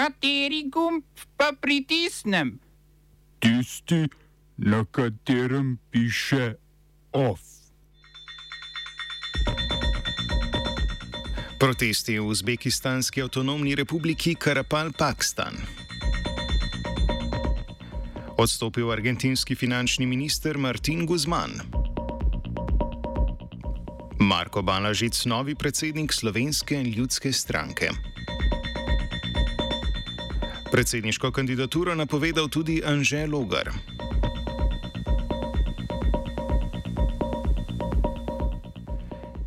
Kateri gumb pa pritisnem? Tisti, na katerem piše OF. Protesti v Uzbekistanski avtonomni republiki Karapal, Pakistan. Odstopil argentinski finančni minister Martin Guzman. Marko Balažic, novi predsednik Slovenske ljudske stranke. Predsedniško kandidaturo napovedal tudi Anže Logar.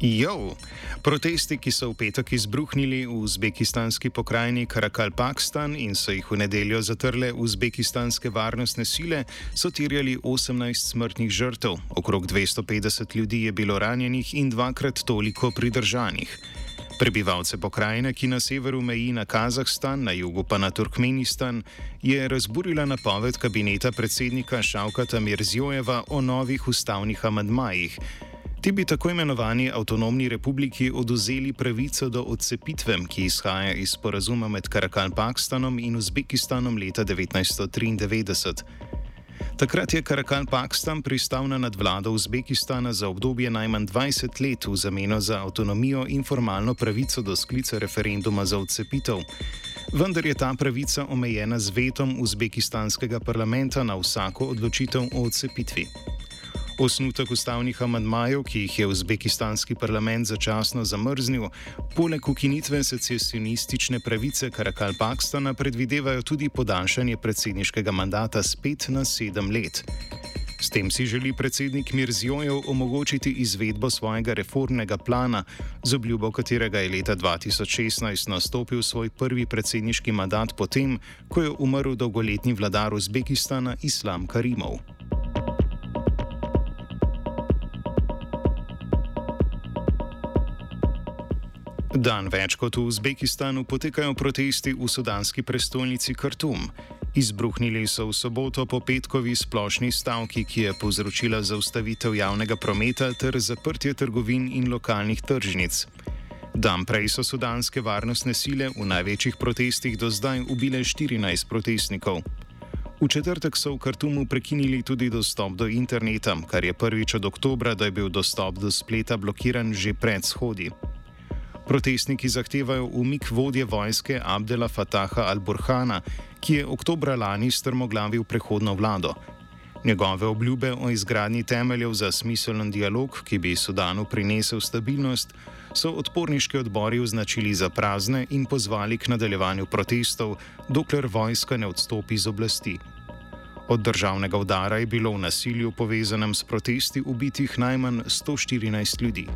Jo, protesti, ki so v petek izbruhnili v uzbekistanski pokrajini Karakal, Pakistan in so jih v nedeljo zatrle uzbekistanske varnostne sile, so tirjali 18 smrtnih žrtev, okrog 250 ljudi je bilo ranjenih in dvakrat toliko pridržanih. Prebivalce pokrajine, ki na severu meji na Kazahstan, na jugu pa na Turkmenistan, je razburila napoved kabineta predsednika Šavkata Mirzjojeva o novih ustavnih amadmajih. Ti bi tako imenovani avtonomni republiki oduzeli pravico do odcepitve, ki izhaja iz sporazuma med Karakal Pakistanom in Uzbekistanom leta 1993. Takrat je Karakal Pakistan pristal na nadvlado Uzbekistana za obdobje najmanj 20 let v zameno za avtonomijo in formalno pravico do sklica referenduma za odcepitev. Vendar je ta pravica omejena z vetom uzbekistanskega parlamenta na vsako odločitev o odcepitvi. Osnutek ustavnih amadmajev, ki jih je uzbekistanski parlament začasno zamrznil, poleg ukinitve secesionistične pravice Karakal Pakistana predvidevajo tudi podaljšanje predsedniškega mandata z pet na sedem let. S tem si želi predsednik Mirzjojev omogočiti izvedbo svojega reformnega plana, z obljubo katerega je leta 2016 nastopil svoj prvi predsedniški mandat potem, ko je umrl dolgoletni vladar Uzbekistana Islam Karimov. Dan več kot v Uzbekistanu potekajo protesti v sudanski prestolnici Khartoum. Izbruhnili so v soboto po petkovi splošni stavki, ki je povzročila zaustavitev javnega prometa ter zaprtje trgovin in lokalnih tržnic. Dan prej so sudanske varnostne sile v največjih protestih do zdaj ubile 14 protestnikov. V četrtek so v Khartumu prekinili tudi dostop do interneta, kar je prvič od oktobra, da je bil dostop do spleta blokiran že pred shodi. Protestniki zahtevajo umik vodje vojske Abdela Fataha al-Burhana, ki je oktobra lani strmoglavil prehodno vlado. Njegove obljube o izgradnji temeljev za smiselen dialog, ki bi Sudanu prinesel stabilnost, so odporniški odbori označili za prazne in pozvali k nadaljevanju protestov, dokler vojska ne odstopi z oblasti. Od državnega udara je bilo v nasilju povezanem s protesti ubitih najmanj 114 ljudi.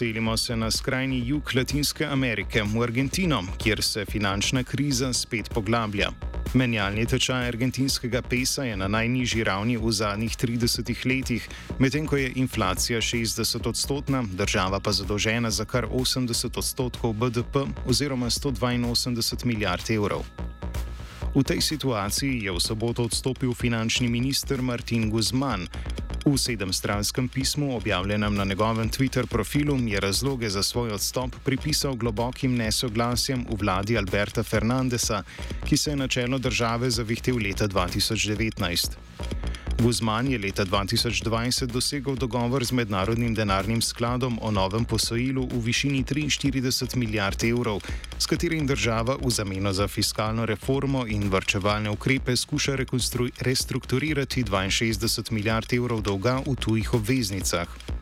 Selimo se na skrajni jug Latinske Amerike, v Argentino, kjer se finančna kriza spet poglablja. Menjalni tečaj argentinskega pesa je na najnižji ravni v zadnjih 30 letih, medtem ko je inflacija 60 odstotna, država pa zadolžena za kar 80 odstotkov BDP oziroma 182 milijard evrov. V tej situaciji je v soboto odstopil finančni minister Martin Guzman, V sedemstranskem pismu, objavljenem na njegovem Twitter profilu, je razloge za svoj odstop pripisal globokim nesoglasjem v vladi Alberta Fernandesa, ki se je na čelo države zavihtel leta 2019. Guzman je leta 2020 dosegel dogovor z Mednarodnim denarnim skladom o novem posojilu v višini 43 milijard evrov, s katerim država v zameno za fiskalno reformo in vrčevalne ukrepe skuša restrukturirati 62 milijard evrov dolga v tujih obveznicah.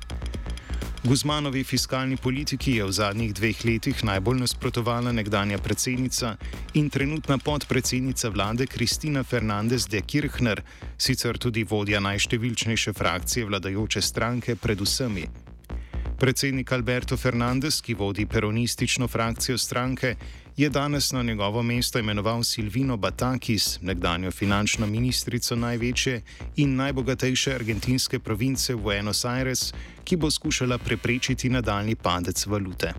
Guzmanovi fiskalni politiki je v zadnjih dveh letih najbolj nasprotovala nekdanja predsednica in trenutna podpredsednica vlade Kristina Fernandez de Kirchner, sicer tudi vodja najštevilčnejše frakcije vladajoče stranke, predvsemi. Predsednik Alberto Fernandez, ki vodi peronistično frakcijo stranke, je danes na njegovo mesto imenoval Silvino Batakis, nekdanjo finančno ministrico največje in najbogatejše argentinske province Buenos Aires, ki bo skušala preprečiti nadaljni padec valute.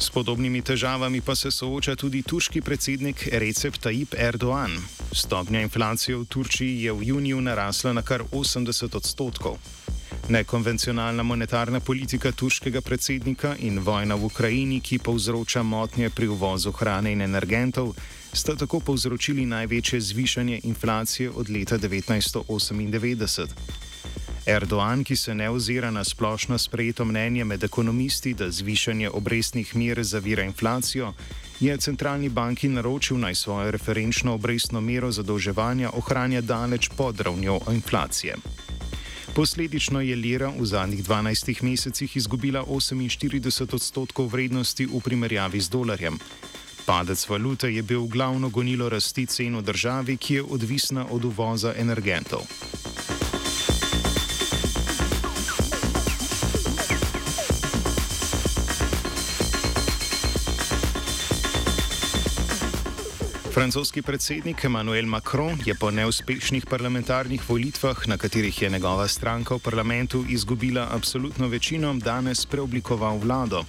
S podobnimi težavami pa se sooča tudi turški predsednik Recep Tayyip Erdoğan. Stopnja inflacije v Turčiji je v juniju narasla na kar 80 odstotkov. Nekonvencionalna monetarna politika turškega predsednika in vojna v Ukrajini, ki povzroča motnje pri uvozu hrane in energentov, sta tako povzročili največje zvišanje inflacije od leta 1998. Erdoğan, ki se ne ozira na splošno sprejeto mnenje med ekonomisti, da zvišanje obrestnih mer zavira inflacijo, je centralni banki naročil naj svojo referenčno obrestno mero zadolževanja ohranja daleč pod ravnjo inflacije. Posledično je lira v zadnjih 12 mesecih izgubila 48 odstotkov vrednosti v primerjavi z dolarjem. Padec valute je bil glavno gonilo rasti cen v državi, ki je odvisna od uvoza energentov. Francoski predsednik Emmanuel Macron je po neuspešnih parlamentarnih volitvah, na katerih je njegova stranka v parlamentu izgubila absolutno večino, danes preoblikoval vlado.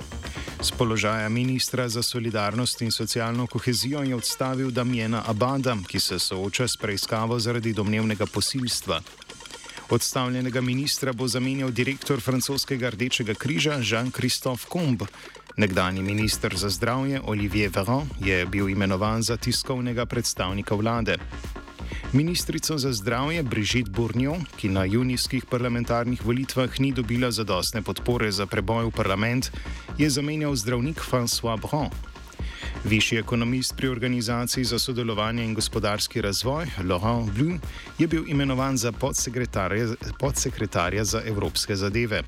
Z položaja ministra za solidarnost in socialno kohezijo je odstavil Damjena Abada, ki se sooča s preiskavo zaradi domnevnega posilstva. Odstavljenega ministra bo zamenjal direktor francoskega Rdečega križa Jean-Christophe Combe. Nekdani minister za zdravje Olivier Véran je bil imenovan za tiskovnega predstavnika vlade. Ministrico za zdravje Brigitte Bournier, ki na junijskih parlamentarnih volitvah ni dobila zadostne podpore za preboj v parlament, je zamenjal zdravnik François Brun. Višji ekonomist pri Organizaciji za sodelovanje in gospodarski razvoj Laurent Blum je bil imenovan za podsekretarja, podsekretarja za evropske zadeve.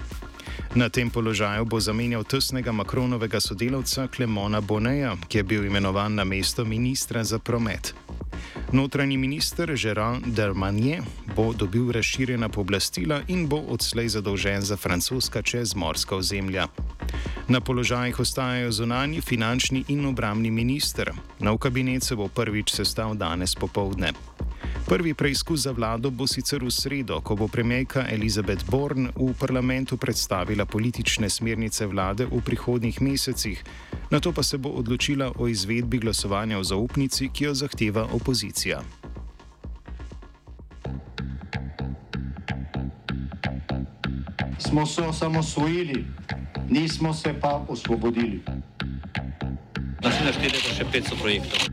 Na tem položaju bo zamenjal tesnega Makronovega sodelavca Klemona Boneja, ki je bil imenovan na mesto ministra za promet. Notranji minister Gerard Dermanier bo dobil razširjena pooblastila in bo odslej zadolžen za francoska čezmorska ozemlja. Na položajih ostajajo zunani, finančni in obramni minister. Nov kabinet se bo prvič sestal danes popovdne. Prvi preizkus za vlado bo sicer v sredo, ko bo premijejka Elizabeth Born v parlamentu predstavila politične smernice vlade v prihodnjih mesecih, na to pa se bo odločila o izvedbi glasovanja o zaupnici, ki jo zahteva opozicija. Smo se osamosvojili, nismo se pa osvobodili. Naslednje štiri leta še 500 projektov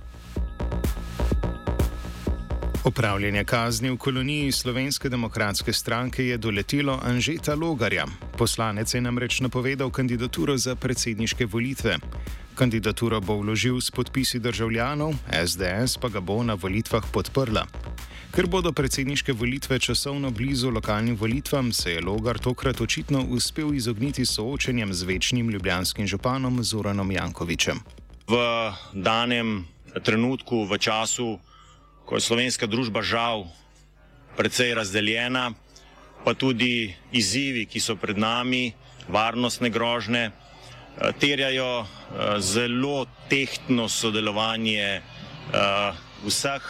Opravljanje kazni v koloniji Slovenske demokratske stranke je doletelo Anžeta Logarja. Poslanec je namreč napovedal kandidaturo za predsedniške volitve. Kandidaturo bo vložil s podpisi državljanov, SDS pa ga bo na volitvah podprla. Ker bodo predsedniške volitve časovno blizu lokalnim volitvam, se je Logar tokrat očitno uspel izogniti soočenjem z večnim ljubljanskim županom Zoranom Jankovičem. V danem trenutku, v času, ko je slovenska družba žal precej razdeljena, pa tudi izzivi, ki so pred nami, varnostne grožne, eh, terjajo eh, zelo tehtno sodelovanje eh, vseh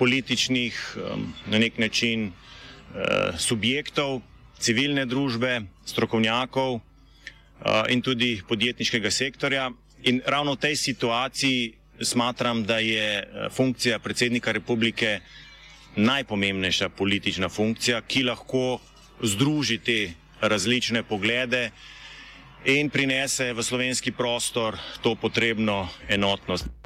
političnih, na nek način, subjektov, civilne družbe, strokovnjakov in tudi podjetniškega sektorja. In ravno v tej situaciji smatram, da je eh, funkcija predsednika republike najpomembnejša politična funkcija, ki lahko združi te različne poglede in prinese v slovenski prostor to potrebno enotnost.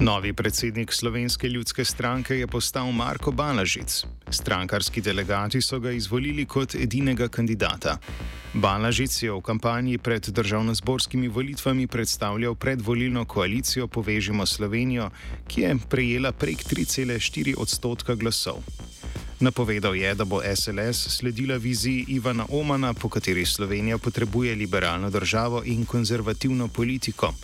Novi predsednik Slovenske ljudske stranke je postal Marko Balažic. Strankarski delegati so ga izvolili kot edinega kandidata. Balažic je v kampanji pred državno-zborskimi volitvami predstavljal predvolilno koalicijo Povežimo Slovenijo, ki je prejela prek 3,4 odstotka glasov. Napovedal je, da bo SLS sledila viziji Ivana Omana, po kateri Slovenija potrebuje liberalno državo in konzervativno politiko.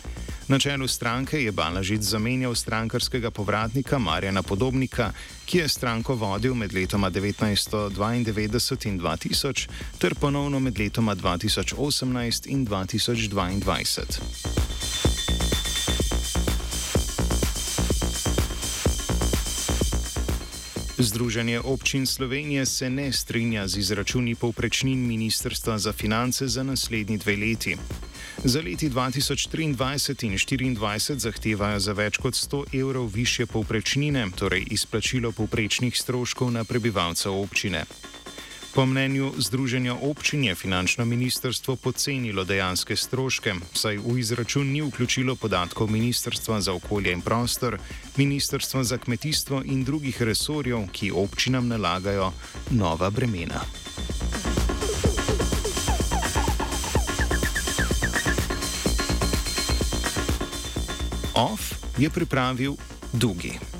Na čelu stranke je Balažic zamenjal strankarskega povratnika Marjana Podobnika, ki je stranko vodil med letoma 1992 in 2000 ter ponovno med letoma 2018 in 2022. Združenje občin Slovenije se ne strinja z izračuni povprečnin Ministrstva za finance za naslednji dve leti. Za leti 2023 in 2024 zahtevajo za več kot 100 evrov više povprečnine, torej izplačilo povprečnih stroškov na prebivalca občine. Po mnenju Združenja občin je finančno ministrstvo pocenilo dejanske stroške, saj v izračun ni vključilo podatkov Ministrstva za okolje in prostor, Ministrstva za kmetijstvo in drugih resorjev, ki občinam nalagajo nova bremena. OF je pripravil Dugi.